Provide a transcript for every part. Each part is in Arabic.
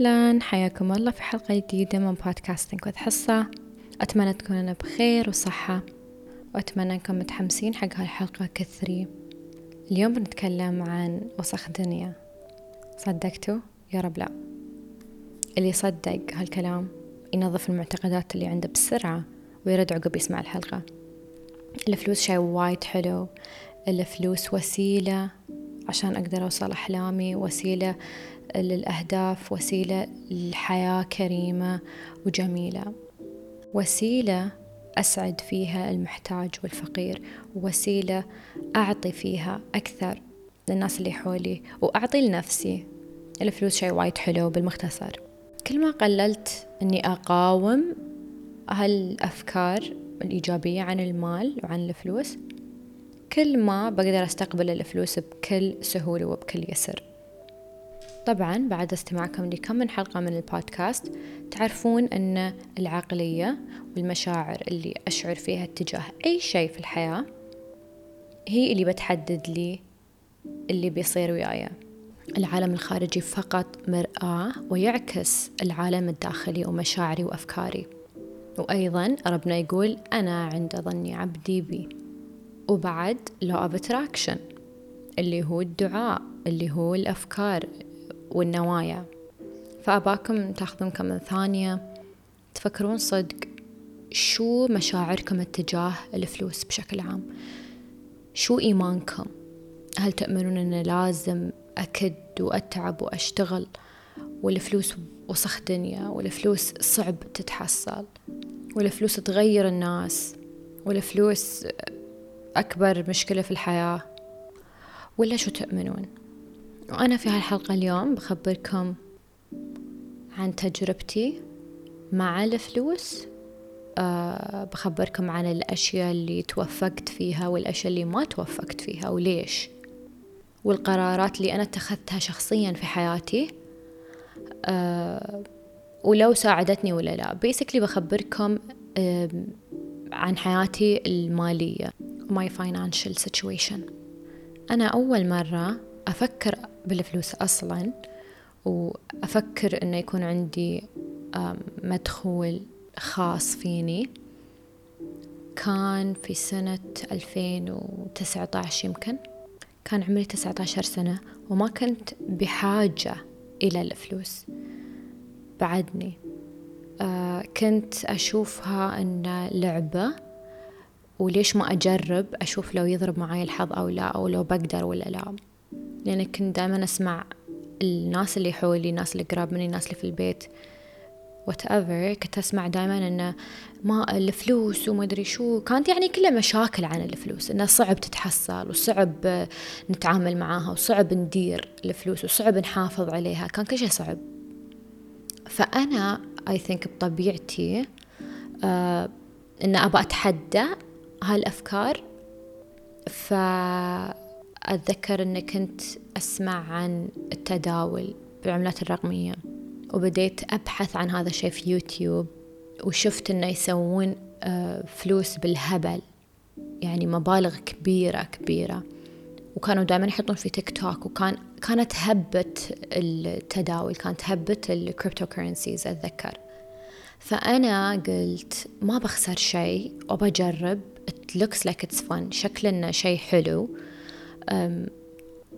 أهلا. حياكم الله في حلقة جديدة من بودكاستنج وذ حصة أتمنى تكونون بخير وصحة. وأتمنى أنكم متحمسين حق هالحلقة كثري. اليوم بنتكلم عن وسخ دنيا صدقتوا؟ يا رب لا. اللي يصدق هالكلام ينظف المعتقدات اللي عنده بسرعة ويرد عقب يسمع الحلقة. الفلوس شي وايد حلو. الفلوس وسيلة. عشان أقدر أوصل أحلامي وسيلة للأهداف وسيلة للحياة كريمة وجميلة. وسيلة أسعد فيها المحتاج والفقير وسيلة أعطي فيها أكثر للناس اللي حولي وأعطي لنفسي. الفلوس شيء وايد حلو بالمختصر. كل ما قللت أني أقاوم هالأفكار الإيجابية عن المال وعن الفلوس كل ما بقدر أستقبل الفلوس بكل سهولة وبكل يسر. طبعا بعد استماعكم لكم من حلقة من البودكاست تعرفون أن العقلية والمشاعر اللي أشعر فيها اتجاه أي شيء في الحياة هي اللي بتحدد لي اللي بيصير وياي. العالم الخارجي فقط مرآة ويعكس العالم الداخلي ومشاعري وأفكاري. وأيضا ربنا يقول أنا عند ظني عبدي بي. وبعد law of attraction اللي هو الدعاء اللي هو الأفكار والنوايا. فأباكم تاخذون كم ثانية تفكرون صدق شو مشاعركم اتجاه الفلوس بشكل عام؟ شو إيمانكم؟ هل تؤمنون أن لازم أكد وأتعب وأشتغل والفلوس وسخ دنيا والفلوس صعب تتحصل والفلوس تغير الناس والفلوس أكبر مشكلة في الحياة. ولا شو تؤمنون؟ وأنا في هالحلقة اليوم بخبركم عن تجربتي مع الفلوس. أه بخبركم عن الأشياء اللي توفقت فيها والأشياء اللي ما توفقت فيها وليش. والقرارات اللي أنا اتخذتها شخصيا في حياتي. أه ولو ساعدتني ولا لا. بيسكلي بخبركم أه عن حياتي المالية. My financial situation. أنا أول مرة أفكر بالفلوس أصلا وأفكر إنه يكون عندي مدخول خاص فيني. كان في سنة 2019 يمكن. كان عمري 19 سنة وما كنت بحاجة إلى الفلوس. بعدني آه كنت أشوفها أن لعبة. وليش ما أجرب أشوف لو يضرب معي الحظ أو لا أو لو بقدر ولا لا؟ لأن كنت دائما أسمع الناس اللي حولي الناس اللي قراب مني الناس اللي في البيت. Whatever كنت أسمع دائما أنه ما الفلوس وما أدري شو. كانت يعني كلها مشاكل عن الفلوس أنه صعب تتحصل وصعب نتعامل معاها وصعب ندير الفلوس وصعب نحافظ عليها. كان كل شيء صعب. فأنا I think بطبيعتي آه أن أبى أتحدى هالأفكار ف أتذكر أني كنت أسمع عن التداول بالعملات الرقمية وبديت أبحث عن هذا الشيء في يوتيوب وشفت أنه يسوون فلوس بالهبل يعني مبالغ كبيرة كبيرة. وكانوا دائما يحطون في تيك توك وكان كانت هبة التداول كانت هبة ال cryptocurrencies أتذكر. فأنا قلت ما بخسر شيء وبجرب. It looks like it's fun. شكل إنه شيء حلو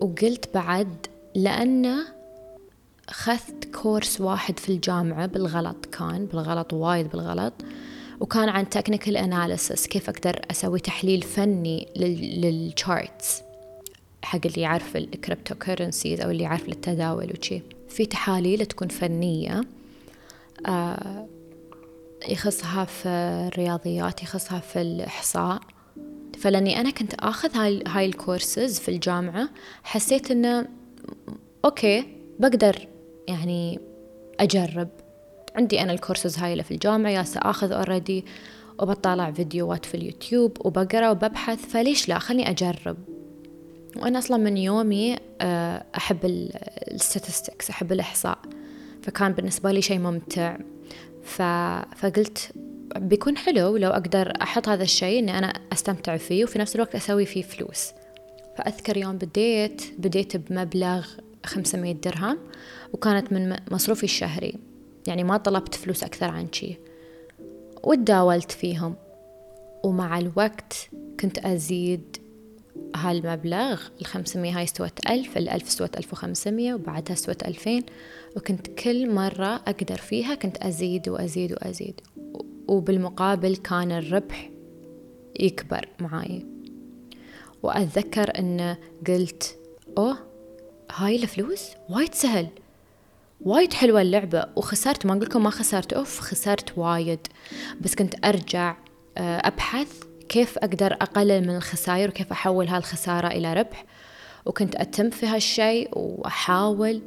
وقلت بعد لأنه خذت course واحد في الجامعة بالغلط كان بالغلط وايد بالغلط. وكان عن technical analysis كيف أقدر أسوي تحليل فني لل charts حق اللي يعرف ال cryptocurrencies أو اللي يعرف التداول وشي. في تحاليل تكون فنية. آه يخصها في الرياضيات يخصها في الإحصاء. فلأني أنا كنت آخذ هاي هاي الكورسز في الجامعة حسيت إنه okay بقدر يعني أجرب. عندي أنا الكورسز هاي اللي في الجامعة جالسة آخذ already وبطالع فيديوهات في اليوتيوب وبقرأ وببحث فليش لا؟ خلني أجرب. وأنا أصلا من يومي آه، أحب ال statistics أحب الإحصاء. فكان بالنسبة لي شيء ممتع. فقلت بيكون حلو لو أقدر أحط هذا الشيء إني أنا أستمتع فيه وفي نفس الوقت أسوي فيه فلوس. فأذكر يوم بديت بديت بمبلغ 500 درهم وكانت من مصروفي الشهري. يعني ما طلبت فلوس أكثر عن شي. وتداولت فيهم. ومع الوقت كنت أزيد هالمبلغ. الخمسمية هاي استوت ألف الألف استوت ألف وخمسمية وبعدها استوت ألفين. وكنت كل مرة أقدر فيها كنت أزيد وأزيد وأزيد. وبالمقابل كان الربح يكبر معاي. وأتذكر أن قلت أوه هاي الفلوس وايد سهل وايد حلوة اللعبة وخسرت ما أقولكم ما خسرت أوف خسرت وايد. بس كنت أرجع آه، أبحث كيف أقدر أقلل من الخسائر وكيف أحول هالخسارة إلى ربح. وكنت أتم في هالشي وأحاول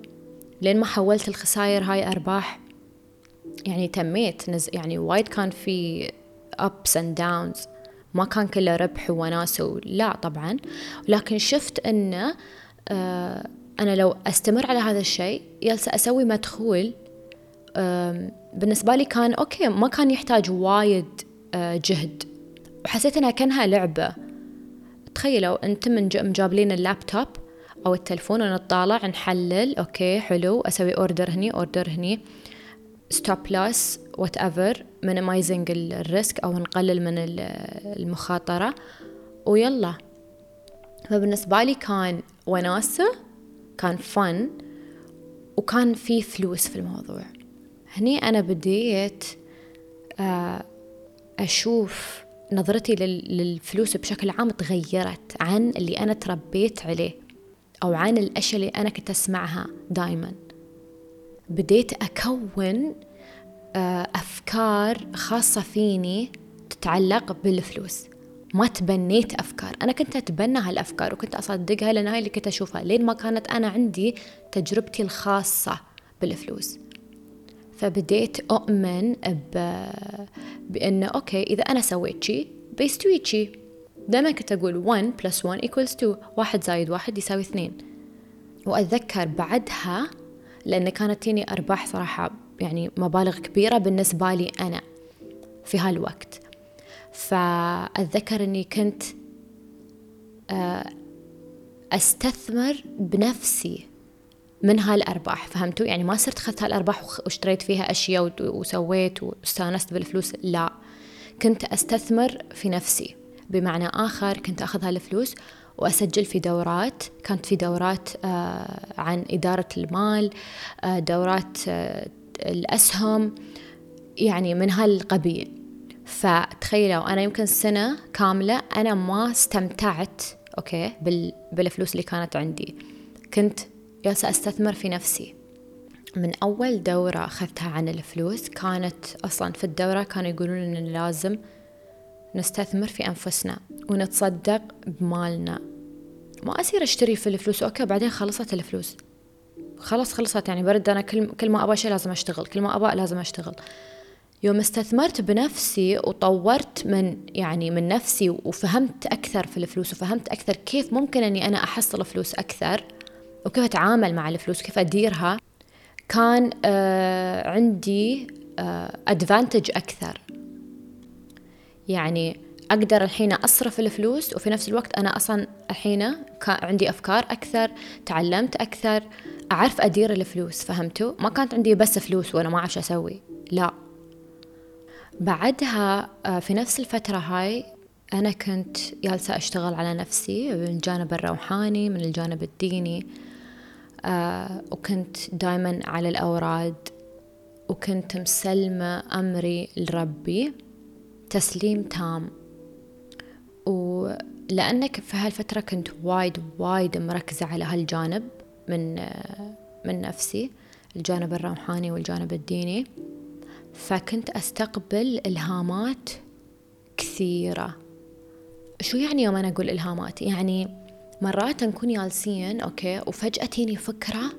لين ما حولت الخسائر هاي أرباح يعني تميت نز يعني وايد كان في ups and downs. ما كان كله ربح وناسة لا طبعا. لكن شفت أنه آه أنا لو أستمر على هذا الشيء جالسة أسوي مدخول بالنسبة لي كان okay ما كان يحتاج وايد آه جهد. وحسيت إنها كأنها لعبة. تخيلوا أنتم مجابلين اللابتوب أو التلفون ونطالع نحلل okay حلو أسوي order هني order هني stop loss whatever minimizing the risk أو نقلل من المخاطرة ويلا. فبالنسبة لي كان وناسة كان fun وكان في فلوس في الموضوع. هني أنا بديت آه، أشوف نظرتي للفلوس بشكل عام تغيرت عن اللي أنا تربيت عليه. أو عن الأشياء اللي أنا كنت أسمعها دايما. بديت أكون آه، أفكار خاصة فيني تتعلق بالفلوس. ما تبنيت أفكار. أنا كنت أتبنى هالأفكار وكنت أصدقها لأن هاي اللي كنت أشوفها. لين ما كانت أنا عندي تجربتي الخاصة بالفلوس. فبديت أؤمن ب... بأنه okay إذا أنا سويت شي بيستوي شي. دائما كنت أقول 1 plus 1 equals 2 واحد زايد واحد يساوي اثنين. وأتذكر بعدها لأن كانت تيني أرباح صراحة يعني مبالغ كبيرة بالنسبة لي أنا في هالوقت. فأتذكر أني كنت آه، أستثمر بنفسي من هالأرباح. فهمتوا؟ يعني ما صرت أخذت هالأرباح واشتريت فيها أشياء وسويت واستانست بالفلوس لا. كنت أستثمر في نفسي. بمعنى آخر كنت أخذ هالفلوس وأسجل في دورات. كانت في دورات آه، عن إدارة المال آه، دورات آه، الأسهم يعني من هالقبيل. فتخيلوا أنا يمكن سنة كاملة أنا ما استمتعت okay بالفلوس اللي كانت عندي. كنت جالسة أستثمر في نفسي. من أول دورة أخذتها عن الفلوس كانت أصلا في الدورة كانوا يقولون إن لازم نستثمر في أنفسنا ونتصدق بمالنا. ما أصير أشتري في الفلوس. okay بعدين خلصت الفلوس. خلاص خلصت يعني برد أنا كل كل ما أبغى شيء لازم أشتغل كل ما أبغى لازم أشتغل. يوم استثمرت بنفسي وطورت من يعني من نفسي وفهمت أكثر في الفلوس وفهمت أكثر كيف ممكن أني أنا أحصل فلوس أكثر وكيف أتعامل مع الفلوس وكيف أديرها كان آه عندي أدفانتج آه أكثر. يعني أقدر الحين أصرف الفلوس وفي نفس الوقت أنا أصلا الحين عندي أفكار أكثر تعلمت أكثر أعرف أدير الفلوس فهمتوا؟ ما كانت عندي بس فلوس وأنا ما أعرف أسوي لا. بعدها آه، في نفس الفترة هاي أنا كنت جالسة أشتغل على نفسي من الجانب الروحاني من الجانب الديني آه وكنت دايما على الأوراد وكنت مسلمة أمري لربي. تسليم تام. ولأنك في هالفترة كنت وايد وايد مركزة على هالجانب من آه من نفسي الجانب الروحاني والجانب الديني. فكنت أستقبل إلهامات كثيرة. شو يعني يوم أنا أقول إلهامات؟ يعني مرات نكون جالسين أوكي وفجأة تيني فكرة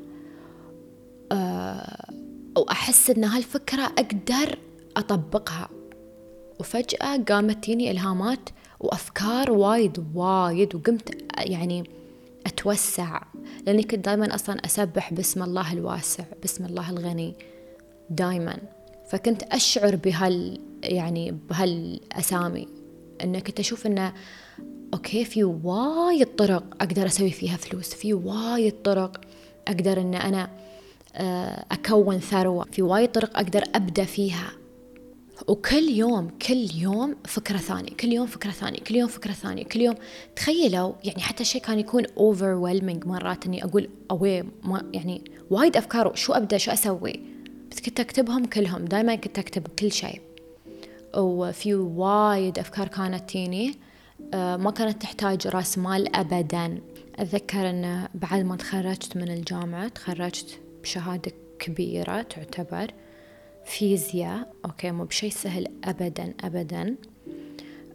أه وأحس إن هالفكرة أقدر أطبقها. وفجأة قامت تيني إلهامات وأفكار وايد وايد وقمت يعني أتوسع لأني كنت دايما أصلا أسبح باسم الله الواسع باسم الله الغني دايما. فكنت أشعر بهال يعني بهالأسامي إن كنت أشوف إنه أوكي في وايد طرق أقدر أسوي فيها فلوس في وايد طرق أقدر أن أنا آه، أكون ثروة في وايد طرق أقدر أبدأ فيها. وكل يوم كل يوم فكرة ثانية كل يوم فكرة ثانية كل يوم فكرة ثانية كل يوم. تخيلوا يعني حتى الشيء كان يكون overwhelming مرات إني أقول اوي ما يعني وايد أفكار شو أبدأ شو أسوي؟ بس كنت أكتبهم كلهم دائما كنت أكتب كل شيء. وفي وايد أفكار كانت تيني. آه، ما كانت تحتاج رأس مال ابدا. أتذكر إن بعد ما تخرجت من الجامعة تخرجت بشهادة كبيرة تعتبر. فيزياء okay مو بشي سهل أبدا أبدا.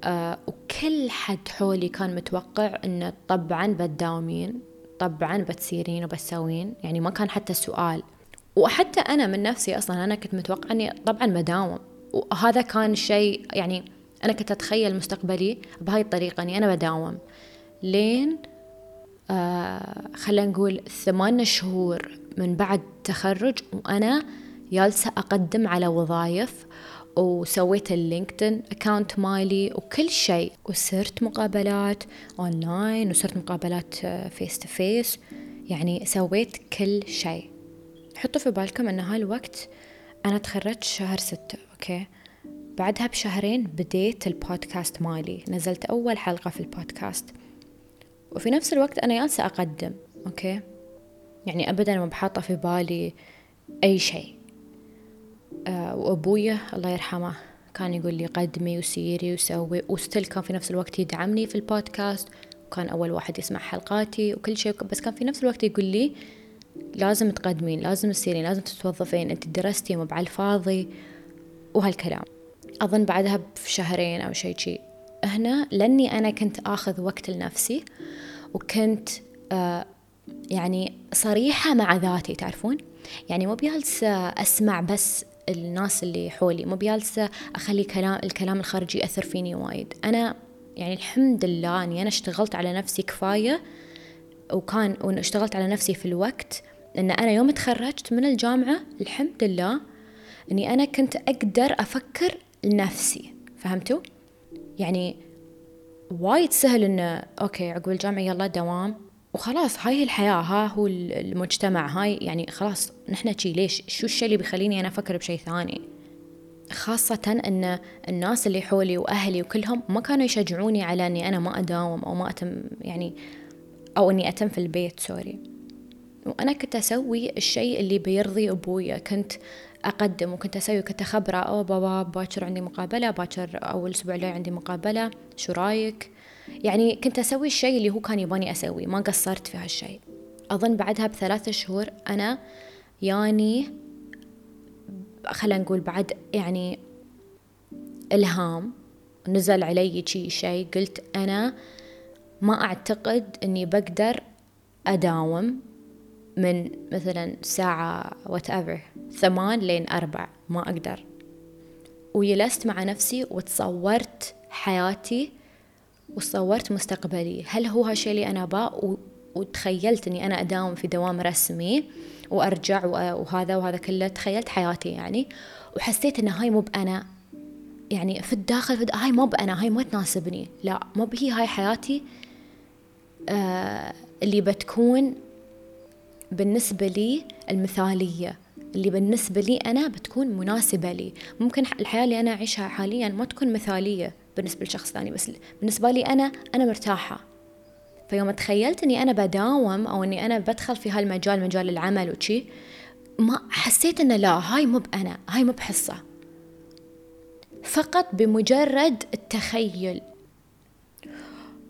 آه وكل حد حولي كان متوقع إنه طبعا بتداومين طبعا بتسيرين وبتسوين. يعني ما كان حتى سؤال. وحتى أنا من نفسي أصلا أنا كنت متوقع إني طبعا بداوم. وهذا كان شيء يعني أنا كنت أتخيل مستقبلي بهاي الطريقة إني أنا بداوم. لين آه خلينا نقول ثمان شهور من بعد تخرج وأنا جالسة أقدم على وظائف وسويت اللينكدين account مالي وكل شيء. وصرت مقابلات اونلاين وصرت مقابلات face to face يعني سويت كل شيء. حطوا في بالكم إن هالوقت أنا تخرجت شهر ستة okay؟ بعدها بشهرين بديت البودكاست مالي. نزلت أول حلقة في البودكاست. وفي نفس الوقت أنا جالسة أقدم okay؟ يعني ابدا ما حاطة في بالي أي شيء. وأبويا الله يرحمه كان يقول لي قدمي وسيري وسوي وستيل كان في نفس الوقت يدعمني في البودكاست وكان أول واحد يسمع حلقاتي وكل شيء بس كان في نفس الوقت يقول لي لازم تقدمين لازم تسيرين لازم تتوظفين أنت درستي مو الفاضي وهالكلام. أظن بعدها بشهرين أو شيء شي. هنا لأني أنا كنت آخذ وقت لنفسي وكنت آه يعني صريحة مع ذاتي تعرفون؟ يعني مو بجالسة أسمع بس الناس اللي حولي. مو بجالسة أخلي كلام الكلام الخارجي يأثر فيني وايد. أنا يعني الحمد لله أني أنا اشتغلت على نفسي كفاية وكان وأن اشتغلت على نفسي في الوقت. أن أنا يوم تخرجت من الجامعة الحمد لله أني أنا كنت أقدر أفكر لنفسي. فهمتوا؟ يعني وايد سهل إنه okay عقب الجامعة يلا دوام. وخلاص هاي الحياة ها هو المجتمع هاي يعني خلاص نحن شي ليش؟ شو الشيء اللي بيخليني أنا أفكر بشيء ثاني؟ خاصة أن الناس اللي حولي وأهلي وكلهم ما كانوا يشجعوني على أني أنا ما أداوم أو ما أتم يعني أو أني أتم في البيت sorry. وأنا كنت أسوي الشيء اللي بيرضي أبويا كنت أقدم وكنت أسوي كنت أخبره أو بابا باكر عندي مقابلة باكر أول أسبوع الجاي عندي مقابلة شو رأيك؟ يعني كنت أسوي الشيء اللي هو كان يباني أسويه ما قصرت في هالشيء. أظن بعدها بثلاثة شهور أنا يعني خلينا نقول بعد يعني إلهام نزل علي شي شيء قلت أنا ما أعتقد أني بقدر أداوم من مثلا ساعة whatever ثمان لين أربع ما أقدر. وجلست مع نفسي وتصورت حياتي وصورت مستقبلي. هل هو هالشيء اللي أنا أباه وتخيلت أني أنا أداوم في دوام رسمي وأرجع وهذا وهذا كله تخيلت حياتي يعني. وحسيت أن هاي مو بأنا. يعني في الداخل في هاي مو بأنا هاي ما تناسبني. لا مو بهي هاي حياتي آه اللي بتكون بالنسبة لي المثالية. اللي بالنسبة لي أنا بتكون مناسبة لي. ممكن الحياة اللي أنا أعيشها حاليا ما تكون مثالية. بالنسبة لشخص ثاني بس بالنسبة لي أنا أنا مرتاحة. فيوم تخيلت إني أنا بداوم أو إني أنا بدخل في هالمجال مجال العمل وشي ما حسيت إنه لا هاي مو بأنا هاي مو بحصة. فقط بمجرد التخيل.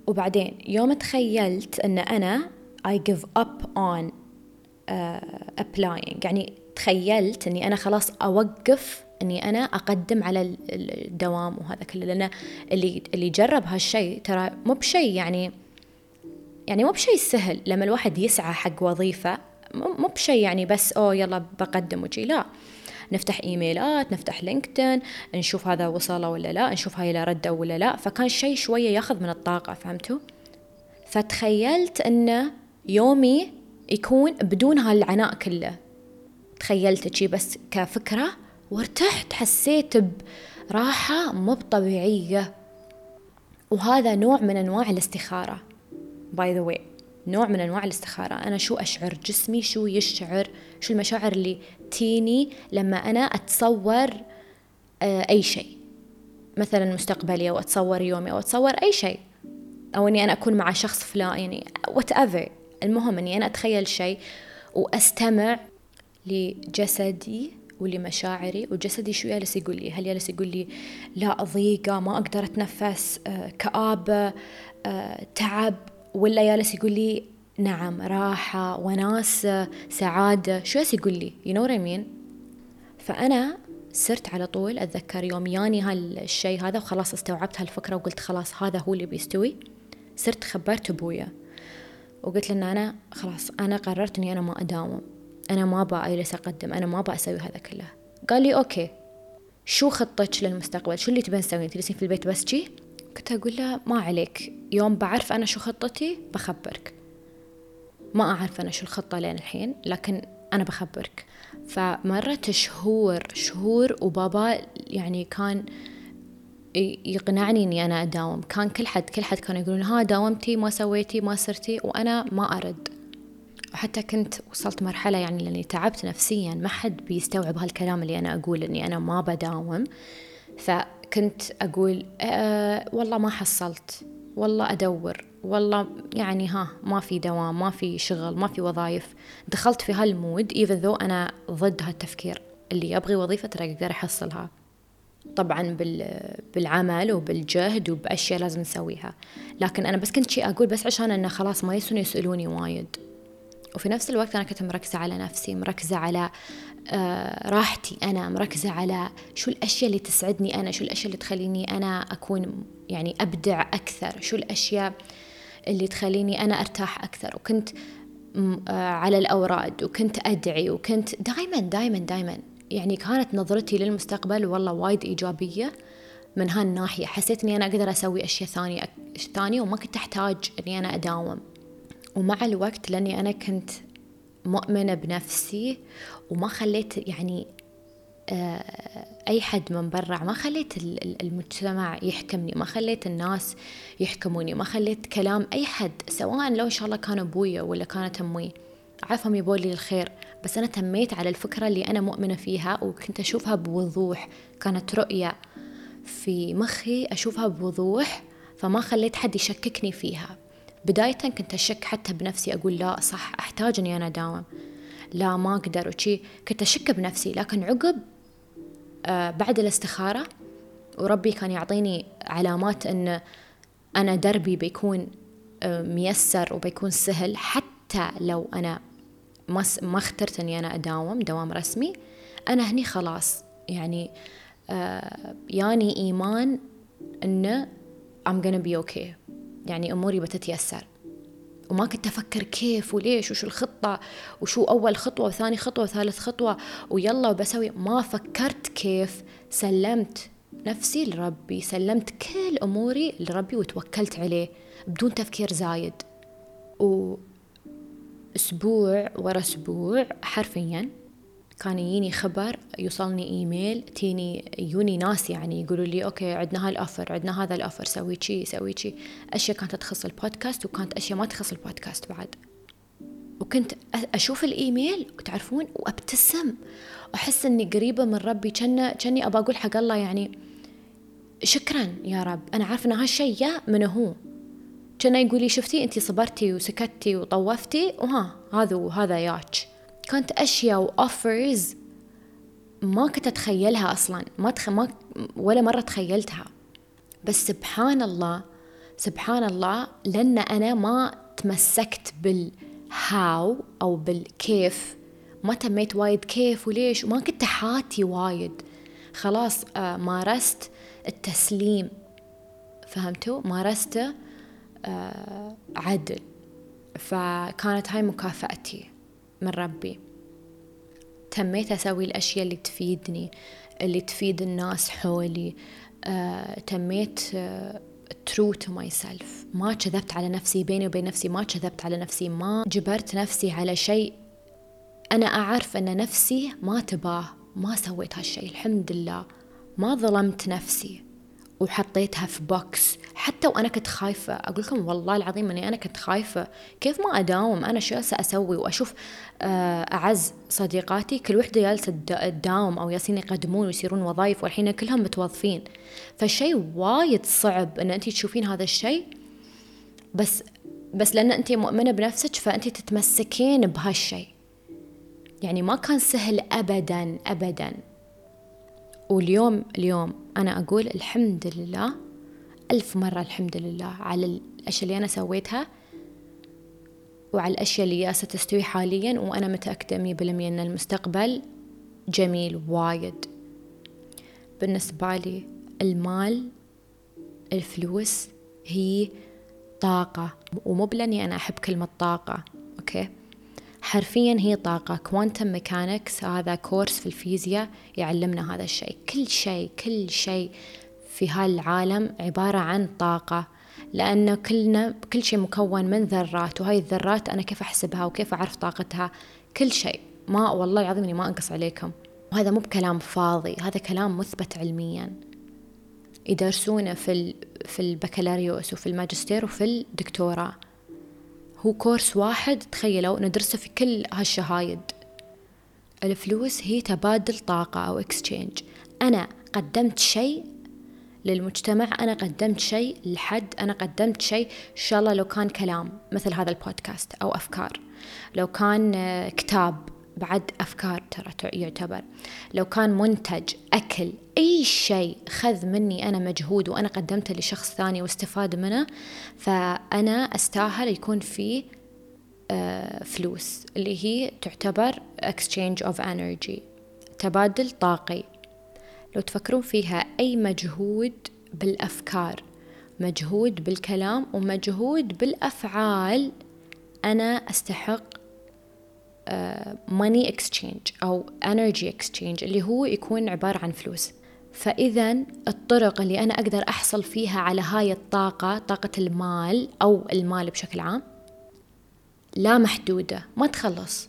وبعدين يوم تخيلت إن أنا I give up on uh, applying يعني تخيلت إني أنا خلاص أوقف إني أنا أقدم على الدوام وهذا كله لأن اللي اللي جرب هالشيء ترى مو بشيء يعني يعني مو بشيء سهل لما الواحد يسعى حق وظيفة مو بشيء يعني بس أوه يلا بقدم وشي لا. نفتح إيميلات نفتح لينكدين نشوف هذا وصله ولا لا نشوف هاي له ردة ولا لا. فكان شيء شوية ياخذ من الطاقة فهمتوا؟ فتخيلت انه يومي يكون بدون هالعناء كله. تخيلت شي بس كفكرة وارتحت حسيت براحة مو طبيعية وهذا نوع من أنواع الاستخارة. by the way نوع من أنواع الاستخارة. أنا شو أشعر؟ جسمي شو يشعر؟ شو المشاعر اللي تيني لما أنا أتصور آه، أي شيء. مثلا مستقبلي أو أتصور يومي أو أتصور أي شيء. أو إني أنا أكون مع شخص فلان يعني whatever. المهم إني أنا أتخيل شيء وأستمع لجسدي. ولمشاعري وجسدي شو جالس يقول لي؟ هل جالس يقول لي لا ضيقة ما أقدر أتنفس آه، كآبة آه، تعب ولا جالس يقول لي نعم راحة وناسة سعادة شو جالس يقول لي؟ You know what I mean فأنا صرت على طول أتذكر يوم ياني هالشيء هذا وخلاص استوعبت هالفكرة وقلت خلاص هذا هو اللي بيستوي. صرت خبرت أبويا وقلت له إن أنا خلاص أنا قررت إني أنا ما أداوم. أنا ما أبغى أجلس أقدم أنا ما أبغى أسوي هذا كله. قال لي okay. شو خطتك للمستقبل؟ شو اللي تبين تسوين تجلسين في البيت بس جي كنت أقول له ما عليك. يوم بعرف أنا شو خطتي بخبرك. ما أعرف أنا شو الخطة لين الحين لكن أنا بخبرك. فمرت شهور شهور وبابا يعني كان يقنعني إني أنا أداوم. كان كل حد كل حد كانوا يقولون ها داومتي ما سويتي ما صرتي وأنا ما أرد. وحتى كنت وصلت مرحلة يعني لأني تعبت نفسيا ما حد بيستوعب هالكلام اللي أنا أقول إني أنا ما بداوم. فكنت أقول أه والله ما حصلت والله أدور والله يعني ها ما في دوام ما في شغل ما في وظائف دخلت في هالمود even though أنا ضد هالتفكير اللي أبغي وظيفة ترى أقدر أحصلها طبعا بالعمل وبالجهد وبأشياء لازم نسويها. لكن أنا بس كنت شيء أقول بس عشان أنه خلاص ما يسون يسألوني وايد. وفي نفس الوقت أنا كنت مركزة على نفسي مركزة على آه راحتي أنا مركزة على شو الأشياء اللي تسعدني أنا شو الأشياء اللي تخليني أنا أكون يعني أبدع أكثر شو الأشياء اللي تخليني أنا أرتاح أكثر. وكنت آه على الأوراد وكنت أدعي وكنت دائما دائما دائما يعني كانت نظرتي للمستقبل والله وايد إيجابية من هالناحية. حسيت إني أنا أقدر أسوي أشياء ثانية ثانية وما كنت أحتاج إني أنا أداوم. ومع الوقت لأني أنا كنت مؤمنة بنفسي وما خليت يعني آه، أي حد من برا ما خليت المجتمع يحكمني ما خليت الناس يحكموني ما خليت كلام أي حد سواء لو إن شاء الله كان أبويا ولا كانت أمي عارفهم يبون لي الخير. بس أنا تميت على الفكرة اللي أنا مؤمنة فيها وكنت أشوفها بوضوح. كانت رؤية في مخي أشوفها بوضوح فما خليت حد يشككني فيها. بداية كنت أشك حتى بنفسي أقول لا صح أحتاج إني أنا أداوم. لا ما أقدر. وشي كنت أشك بنفسي. لكن عقب آه بعد الاستخارة وربي كان يعطيني علامات أن أنا دربي بيكون آه ميسر وبيكون سهل. حتى لو أنا ما ما اخترت إني أنا أداوم دوام رسمي أنا هني خلاص. يعني آه ياني إيمان انه I'm gonna be okay. يعني أموري بتتيسر. وما كنت أفكر كيف وليش وشو الخطة وشو أول خطوة وثاني خطوة وثالث خطوة. ويلا وبسوي. ما فكرت كيف سلمت نفسي لربي سلمت كل أموري لربي وتوكلت عليه بدون تفكير زايد. و أسبوع ورا أسبوع حرفيا كان يجيني خبر يوصلني إيميل تيني يوني ناس يعني يقولوا لي okay عندنا هال offer عندنا هذا ال offer سوي شي سوي شي. أشياء كانت تخص البودكاست وكانت أشياء ما تخص البودكاست بعد. وكنت أشوف الإيميل وتعرفون؟ وأبتسم. واحس إني قريبة من ربي. كان كأني أبى أقول حق الله يعني شكرا يا رب أنا عارفة إن هالشيء من هو. كان يقول لي شفتي؟ انت صبرتي وسكتي وطوفتي وها هذا وهذا ياك. كانت أشياء واوفرز ما كنت أتخيلها أصلا. ما, تخ... ما ولا مرة تخيلتها. بس سبحان الله سبحان الله لأن أنا ما تمسكت بالهاو أو بالكيف. ما تميت وايد كيف وليش؟ وما كنت حاتي وايد. خلاص آه مارست التسليم. فهمتوا؟ مارسته آه، عدل. فكانت هاي مكافأتي. من ربي. تميت أسوي الأشياء اللي تفيدني اللي تفيد الناس حولي. آه، تميت true to myself. ما كذبت على نفسي بيني وبين نفسي ما كذبت على نفسي ما جبرت نفسي على شيء. أنا أعرف أن نفسي ما تباه ما سويت هالشيء الحمد لله. ما ظلمت نفسي. وحطيتها في box حتى وأنا كنت خايفة أقول لكم والله العظيم إني أنا كنت خايفة. كيف ما أداوم؟ أنا شو أسوي؟ وأشوف آه، أعز صديقاتي كل وحدة جالسة تداوم أو ياسين يقدمون ويصيرون وظائف والحين كلهم متوظفين. فالشيء وايد صعب إن انت تشوفين هذا الشيء. بس بس لأن انت مؤمنة بنفسك فانت تتمسكين بهالشيء. يعني ما كان سهل ابدا ابدا. واليوم اليوم أنا أقول الحمد لله ألف مرة الحمد لله على الأشياء اللي أنا سويتها وعلى الأشياء اللي جالسة تستوي حاليا وأنا متأكدة مية بالمية أن المستقبل جميل وايد. بالنسبة لي المال الفلوس هي طاقة ومو بلاني أنا أحب كلمة طاقة. حرفيا هي طاقة. quantum mechanics هذا course في الفيزياء يعلمنا هذا الشيء. كل شيء كل شيء في هالعالم عبارة عن طاقة. لأنه كلنا كل شيء مكون من ذرات وهاي الذرات أنا كيف أحسبها وكيف أعرف طاقتها؟ كل شيء. ما والله العظيم إني ما أنقص عليكم. وهذا مو بكلام فاضي هذا كلام مثبت علميا. يدرسونه في في البكالوريوس وفي الماجستير وفي الدكتوراه. هو كورس واحد تخيلوا ندرسه في كل هالشهايد. الفلوس هي تبادل طاقة أو اكسشينج أنا قدمت شيء للمجتمع أنا قدمت شيء لحد أنا قدمت شيء. إن شاء الله لو كان كلام مثل هذا البودكاست أو أفكار. لو كان كتاب. بعد أفكار ترى يعتبر. لو كان منتج أكل أي شيء خذ مني أنا مجهود وأنا قدمته لشخص ثاني واستفاد منه فأنا أستاهل يكون في آه، فلوس. اللي هي تعتبر exchange of energy تبادل طاقي. لو تفكرون فيها أي مجهود بالأفكار مجهود بالكلام ومجهود بالأفعال أنا أستحق money uh, exchange أو energy exchange اللي هو يكون عبارة عن فلوس. فاذا الطرق اللي أنا أقدر أحصل فيها على هاي الطاقة طاقة المال أو المال بشكل عام لا محدودة ما تخلص.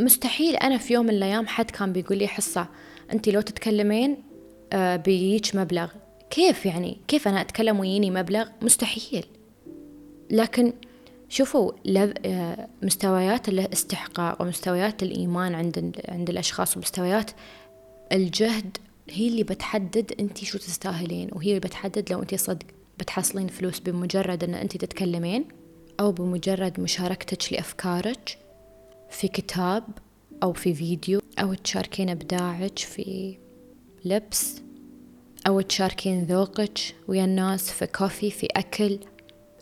مستحيل أنا في يوم من الأيام حد كان بيقول لي حصة انت لو تتكلمين uh, بيجيك مبلغ. كيف يعني؟ كيف أنا أتكلم ويجيني مبلغ؟ مستحيل. لكن شوفوا آه، مستويات الاستحقاق ومستويات الإيمان عند عند الأشخاص ومستويات الجهد هي اللي بتحدد أنت شو تستاهلين وهي اللي بتحدد لو أنت صدق بتحصلين فلوس بمجرد أن أنت تتكلمين أو بمجرد مشاركتك لأفكارك في كتاب أو في فيديو أو تشاركين إبداعك في لبس أو تشاركين ذوقك ويا الناس في كوفي في أكل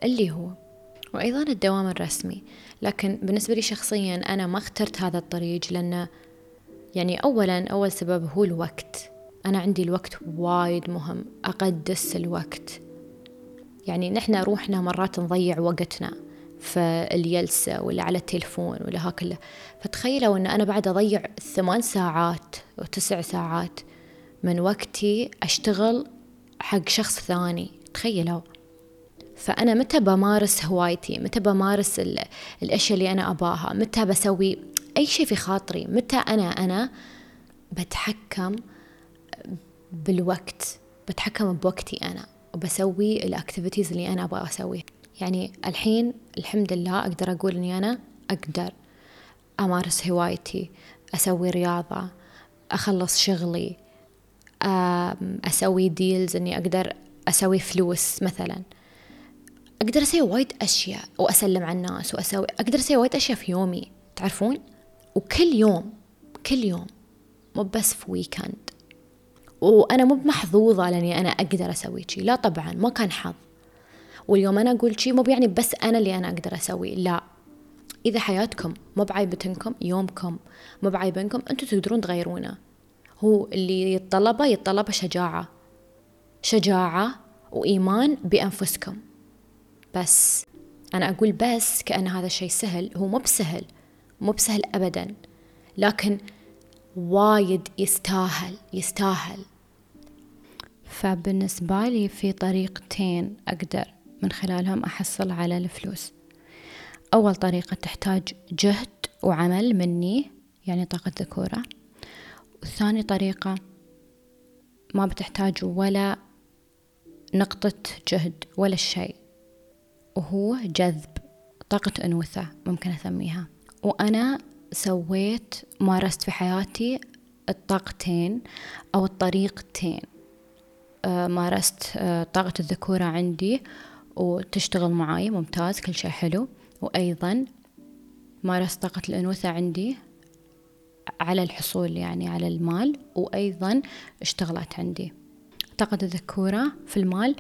اللي هو. وأيضا الدوام الرسمي. لكن بالنسبة لي شخصيا أنا ما اخترت هذا الطريق لأنه يعني أولا أول سبب هو الوقت. أنا عندي الوقت وايد مهم أقدس الوقت. يعني نحن روحنا مرات نضيع وقتنا في اليلسة ولا على التلفون ولا هكذا. فتخيلوا أن أنا بعد أضيع ثمان ساعات وتسع ساعات من وقتي أشتغل حق شخص ثاني. تخيلوا. فأنا متى بمارس هوايتي؟ متى بمارس الأشياء اللي أنا أباها؟ متى بسوي أي شيء في خاطري؟ متى أنا أنا بتحكم بالوقت؟ بتحكم بوقتي أنا وبسوي ال activities اللي أنا أبغى أسويها. يعني الحين الحمد لله أقدر أقول إني أنا أقدر أمارس هوايتي أسوي رياضة أخلص شغلي أسوي deals إني أقدر أسوي فلوس مثلاً. أقدر أسوي وايد أشياء وأسلم على الناس وأسوي أقدر أسوي وايد أشياء في يومي تعرفون؟ وكل يوم كل يوم مو بس في ويكند وأنا مو بمحظوظة لأني أنا أقدر أسوي شي. لا طبعا ما كان حظ. واليوم أنا أقول شي مو يعني بس أنا اللي أنا أقدر أسوي لا. إذا حياتكم مو بعيبتنكم يومكم مو بعيبنكم أنتم تقدرون تغيرونه. هو اللي يتطلبه يتطلبه شجاعة. شجاعة وإيمان بأنفسكم. بس. أنا أقول بس كأن هذا الشيء سهل. هو مو بسهل. مو بسهل أبدا. لكن وايد يستاهل. يستاهل. فبالنسبة لي في طريقتين أقدر من خلالهم أحصل على الفلوس. أول طريقة تحتاج جهد وعمل مني يعني طاقة ذكورة. وثاني طريقة ما بتحتاج ولا نقطة جهد ولا شيء. وهو جذب طاقة أنوثة ممكن أسميها. وأنا سويت مارست في حياتي الطاقتين أو الطريقتين. آه، مارست آه، طاقة الذكورة عندي وتشتغل معاي ممتاز كل شيء حلو. وأيضا مارست طاقة الأنوثة عندي على الحصول يعني على المال. وأيضا اشتغلت عندي. طاقة الذكورة في المال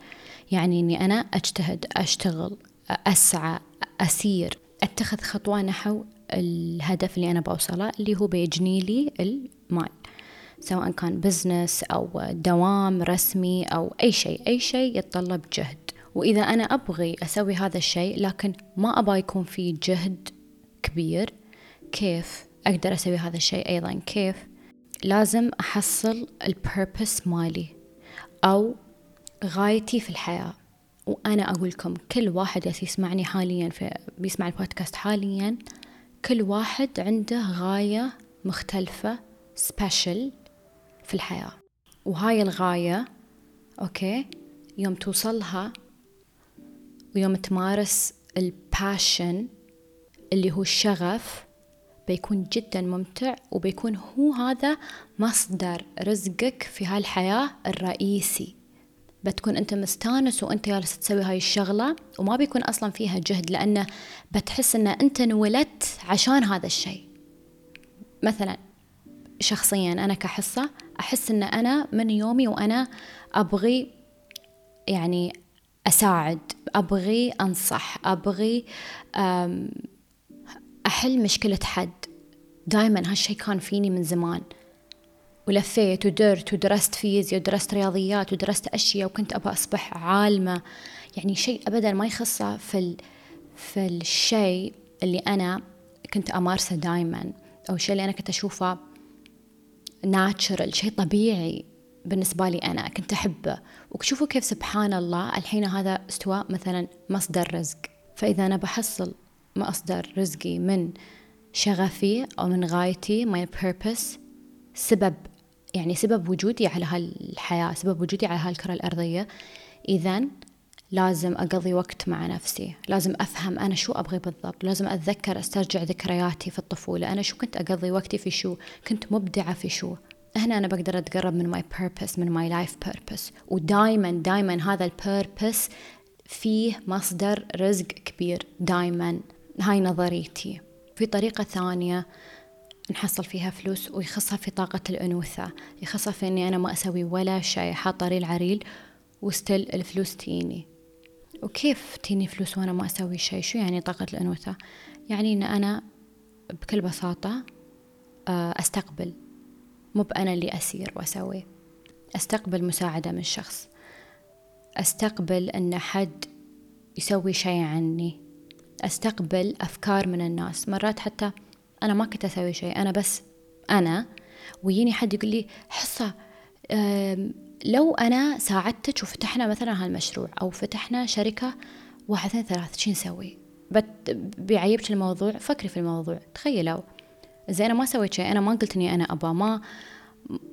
يعني أني أنا أجتهد أشتغل أسعى أسير أتخذ خطوة نحو الهدف اللي أنا بوصله اللي هو بيجني لي المال سواء كان بزنس أو دوام رسمي أو أي شيء أي شيء يتطلب جهد. وإذا أنا أبغي أسوي هذا الشيء لكن ما أبغى يكون في جهد كبير كيف أقدر أسوي هذا الشيء أيضا؟ كيف؟ لازم أحصل ال purpose مالي. أو غايتي في الحياة. وأنا أقول لكم كل واحد يسمعني حاليا في بيسمع البودكاست حاليا كل واحد عنده غاية مختلفة special في الحياة. وهاي الغاية okay يوم توصلها ويوم تمارس الباشن اللي هو الشغف بيكون جدا ممتع وبيكون هو هذا مصدر رزقك في هالحياة الرئيسي. بتكون أنت مستانس وأنت جالس تسوي هاي الشغلة وما بيكون أصلا فيها جهد لأنه بتحس ان أنت انولدت عشان هذا الشيء. مثلا شخصيا أنا كحصه أحس إن أنا من يومي وأنا أبغي يعني أساعد أبغي أنصح أبغي أحل مشكلة حد. دائما هالشي كان فيني من زمان. ولفيت ودرت ودرست فيزياء ودرست رياضيات ودرست أشياء وكنت أبغى أصبح عالمة. يعني شيء أبدا ما يخصه في ال... في الشيء اللي أنا كنت أمارسه دائما أو الشيء اللي أنا كنت أشوفه ناتشرال شيء طبيعي بالنسبة لي أنا كنت أحبه. وشوفوا كيف سبحان الله الحين هذا استواء مثلا مصدر رزق. فإذا أنا بحصل مصدر رزقي من شغفي أو من غايتي my purpose سبب يعني سبب وجودي على هالحياة سبب وجودي على هالكرة الأرضية. إذا لازم أقضي وقت مع نفسي. لازم أفهم أنا شو أبغي بالضبط. لازم أتذكر أسترجع ذكرياتي في الطفولة. أنا شو كنت أقضي وقتي في شو؟ كنت مبدعة في شو؟ هنا أنا بقدر أتقرب من my purpose من my life purpose. ودايما دايما هذا ال purpose فيه مصدر رزق كبير. دايما. هاي نظريتي. في طريقة ثانية نحصل فيها فلوس ويخصها في طاقة الأنوثة. يخصها في أني أنا ما أسوي ولا شيء حاطة ريل عريل و still الفلوس تيني. وكيف تيني فلوس وأنا ما أسوي شيء؟ شو يعني طاقة الأنوثة؟ يعني أن أنا بكل بساطة آه، أستقبل. مو بأنا اللي أسير وأسوي. أستقبل مساعدة من شخص. أستقبل أن حد يسوي شيء عني. أستقبل أفكار من الناس. مرات حتى أنا ما كنت أسوي شيء أنا بس أنا ويجيني حد يقول لي حصة لو أنا ساعدتك وفتحنا مثلا هالمشروع أو فتحنا شركة واحد اثنين ثلاث شو نسوي؟ بيعيبك الموضوع فكري في الموضوع تخيلوا. زي أنا ما سويت شيء أنا ما قلت إني أنا أبا ما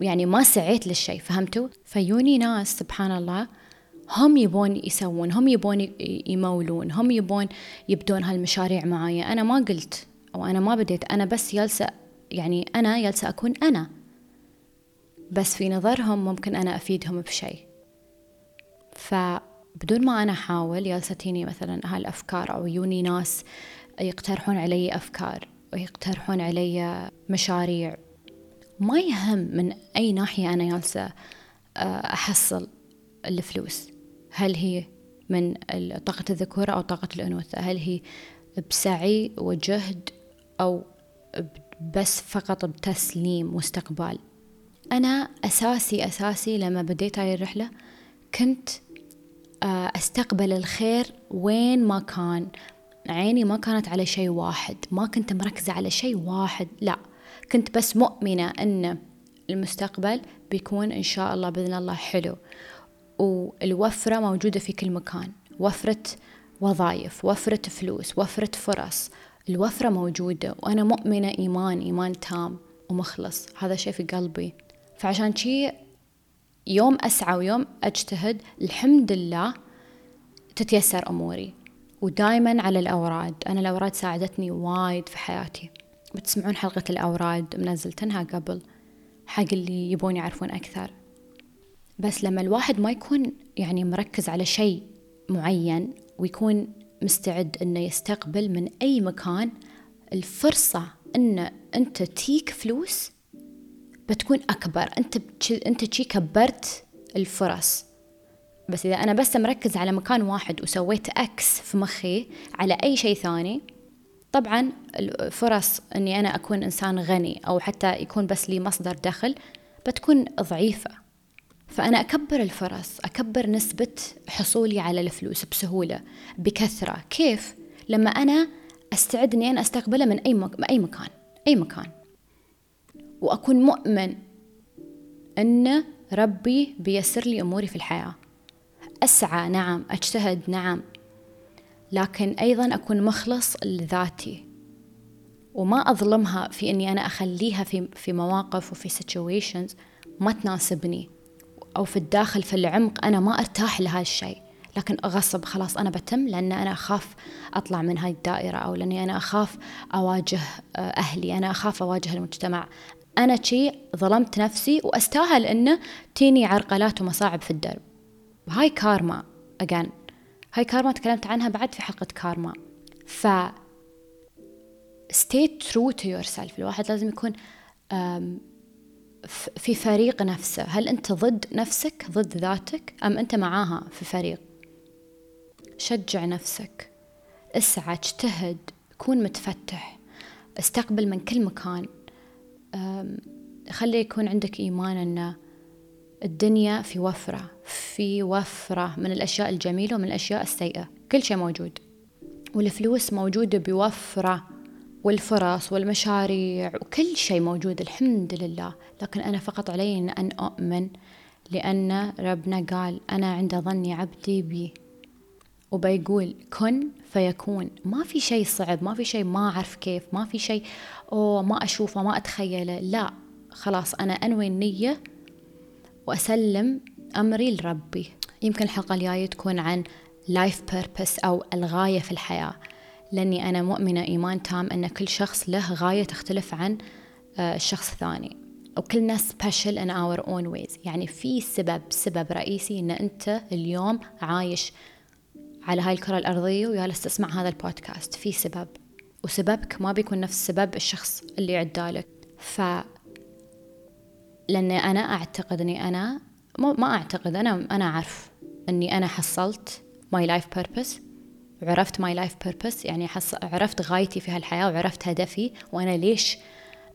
يعني ما سعيت للشيء فهمتوا؟ فيوني ناس سبحان الله هم يبون يسوون هم يبون يمولون هم يبون يبدون هالمشاريع معايا. أنا ما قلت أو أنا ما بديت أنا بس جالسة يعني أنا جالسة أكون أنا. بس في نظرهم ممكن أنا أفيدهم بشيء. فبدون ما أنا أحاول جالسة تيني مثلا هالأفكار أو يوني ناس يقترحون علي أفكار ويقترحون علي مشاريع. ما يهم من أي ناحية أنا جالسة آه، أحصل الفلوس. هل هي من طاقة الذكورة أو طاقة الأنوثة؟ هل هي بسعي وجهد أو بس فقط بتسليم واستقبال أنا أساسي أساسي لما بديت هاي الرحلة كنت آه، أستقبل الخير وين ما كان. عيني ما كانت على شيء واحد ما كنت مركزة على شيء واحد لا. كنت بس مؤمنة أن المستقبل بيكون إن شاء الله بإذن الله حلو. والوفرة موجودة في كل مكان. وفرة وظائف وفرة فلوس وفرة فرص. الوفرة موجودة وأنا مؤمنة إيمان إيمان تام ومخلص. هذا شيء في قلبي. فعشان شي يوم أسعى ويوم أجتهد الحمد لله تتيسر أموري. ودائما على الأوراد. أنا الأوراد ساعدتني وايد في حياتي. بتسمعون حلقة الأوراد منزلتنها قبل. حق اللي يبون يعرفون أكثر. بس لما الواحد ما يكون يعني مركز على شيء معين ويكون مستعد إنه يستقبل من أي مكان الفرصة إن أنت تيك فلوس بتكون أكبر. أنت أنت شي كبرت الفرص. بس إذا أنا بس مركز على مكان واحد وسويت إكس في مخي على أي شيء ثاني طبعا الفرص إني أنا أكون إنسان غني أو حتى يكون بس لي مصدر دخل بتكون ضعيفة. فأنا أكبر الفرص أكبر نسبة حصولي على الفلوس بسهولة بكثرة. كيف؟ لما أنا أستعد إني أنا استقبله من أي مك... أي مكان أي مكان. وأكون مؤمن إن ربي بيسر لي أموري في الحياة. أسعى نعم أجتهد نعم. لكن أيضا أكون مخلص لذاتي. وما أظلمها في إني أنا أخليها في في مواقف وفي situations ما تناسبني. أو في الداخل في العمق أنا ما أرتاح لهذا الشيء. لكن غصب خلاص أنا بتم لأن أنا أخاف أطلع من هاي الدائرة أو لأني أنا أخاف أواجه آه، أهلي أنا أخاف أواجه المجتمع. أنا شي ظلمت نفسي وأستاهل إنه تيني عرقلات ومصاعب في الدرب. هاي كارما أجان هاي كارما تكلمت عنها بعد في حلقة كارما. ف stay true to yourself. الواحد لازم يكون في فريق نفسه. هل أنت ضد نفسك ضد ذاتك أم أنت معاها في فريق؟ شجع نفسك. اسعى اجتهد كون متفتح. استقبل من كل مكان. خلي يكون عندك إيمان أن الدنيا في وفرة في وفرة من الأشياء الجميلة ومن الأشياء السيئة. كل شيء موجود. والفلوس موجودة بوفرة. والفرص والمشاريع وكل شيء موجود الحمد لله. لكن أنا فقط علي أن أؤمن لأن ربنا قال أنا عند ظني عبدي بي. وبيقول كن فيكون. ما في شيء صعب ما في شيء ما أعرف كيف ما في شيء أوه ما أشوفه ما أتخيله. لا خلاص أنا أنوي النية وأسلم أمري لربي. يمكن الحلقة الجاية تكون عن life purpose أو الغاية في الحياة. لأني أنا مؤمنة إيمان تام أن كل شخص له غاية تختلف عن الشخص الثاني وكلنا special in our own ways. يعني في سبب سبب رئيسي أن أنت اليوم عايش على هاي الكرة الأرضية وجالس تسمع هذا البودكاست. في سبب. وسببك ما بيكون نفس سبب الشخص اللي عدالك ف لأن أنا أعتقد أني أنا ما أعتقد أنا أنا أعرف أني أنا حصلت my life purpose وعرفت my life purpose يعني حص... عرفت غايتي في هالحياة وعرفت هدفي وأنا ليش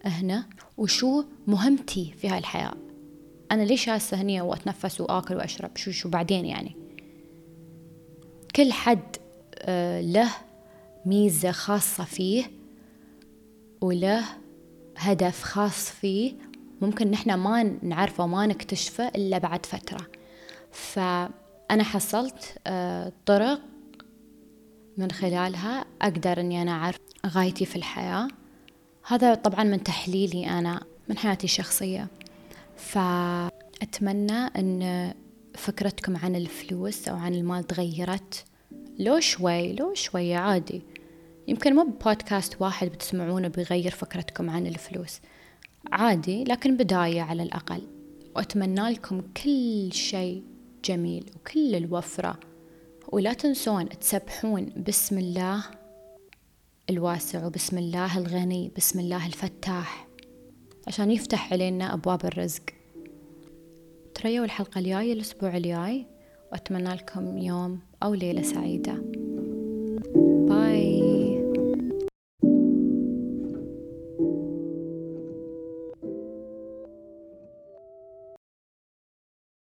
هنا وشو مهمتي في هالحياة. أنا ليش هسه هني وأتنفس وآكل وأشرب؟ شو شو بعدين يعني؟ كل حد آه، له ميزة خاصة فيه وله هدف خاص فيه ممكن نحن ما نعرفه وما نكتشفه إلا بعد فترة. فأنا حصلت آه، طرق من خلالها أقدر أني أنا أعرف غايتي في الحياة. هذا طبعا من تحليلي أنا من حياتي الشخصية. فأتمنى أن فكرتكم عن الفلوس أو عن المال تغيرت. لو شوي لو شوي عادي. يمكن مو بودكاست واحد بتسمعونه بيغير فكرتكم عن الفلوس. عادي لكن بداية على الأقل. وأتمنى لكم كل شيء جميل وكل الوفرة. ولا تنسون تسبحون بسم الله الواسع وبسم الله الغني بسم الله الفتاح عشان يفتح علينا أبواب الرزق. تريوا الحلقة الجاية الأسبوع الجاي. وأتمنى لكم يوم أو ليلة سعيدة. باي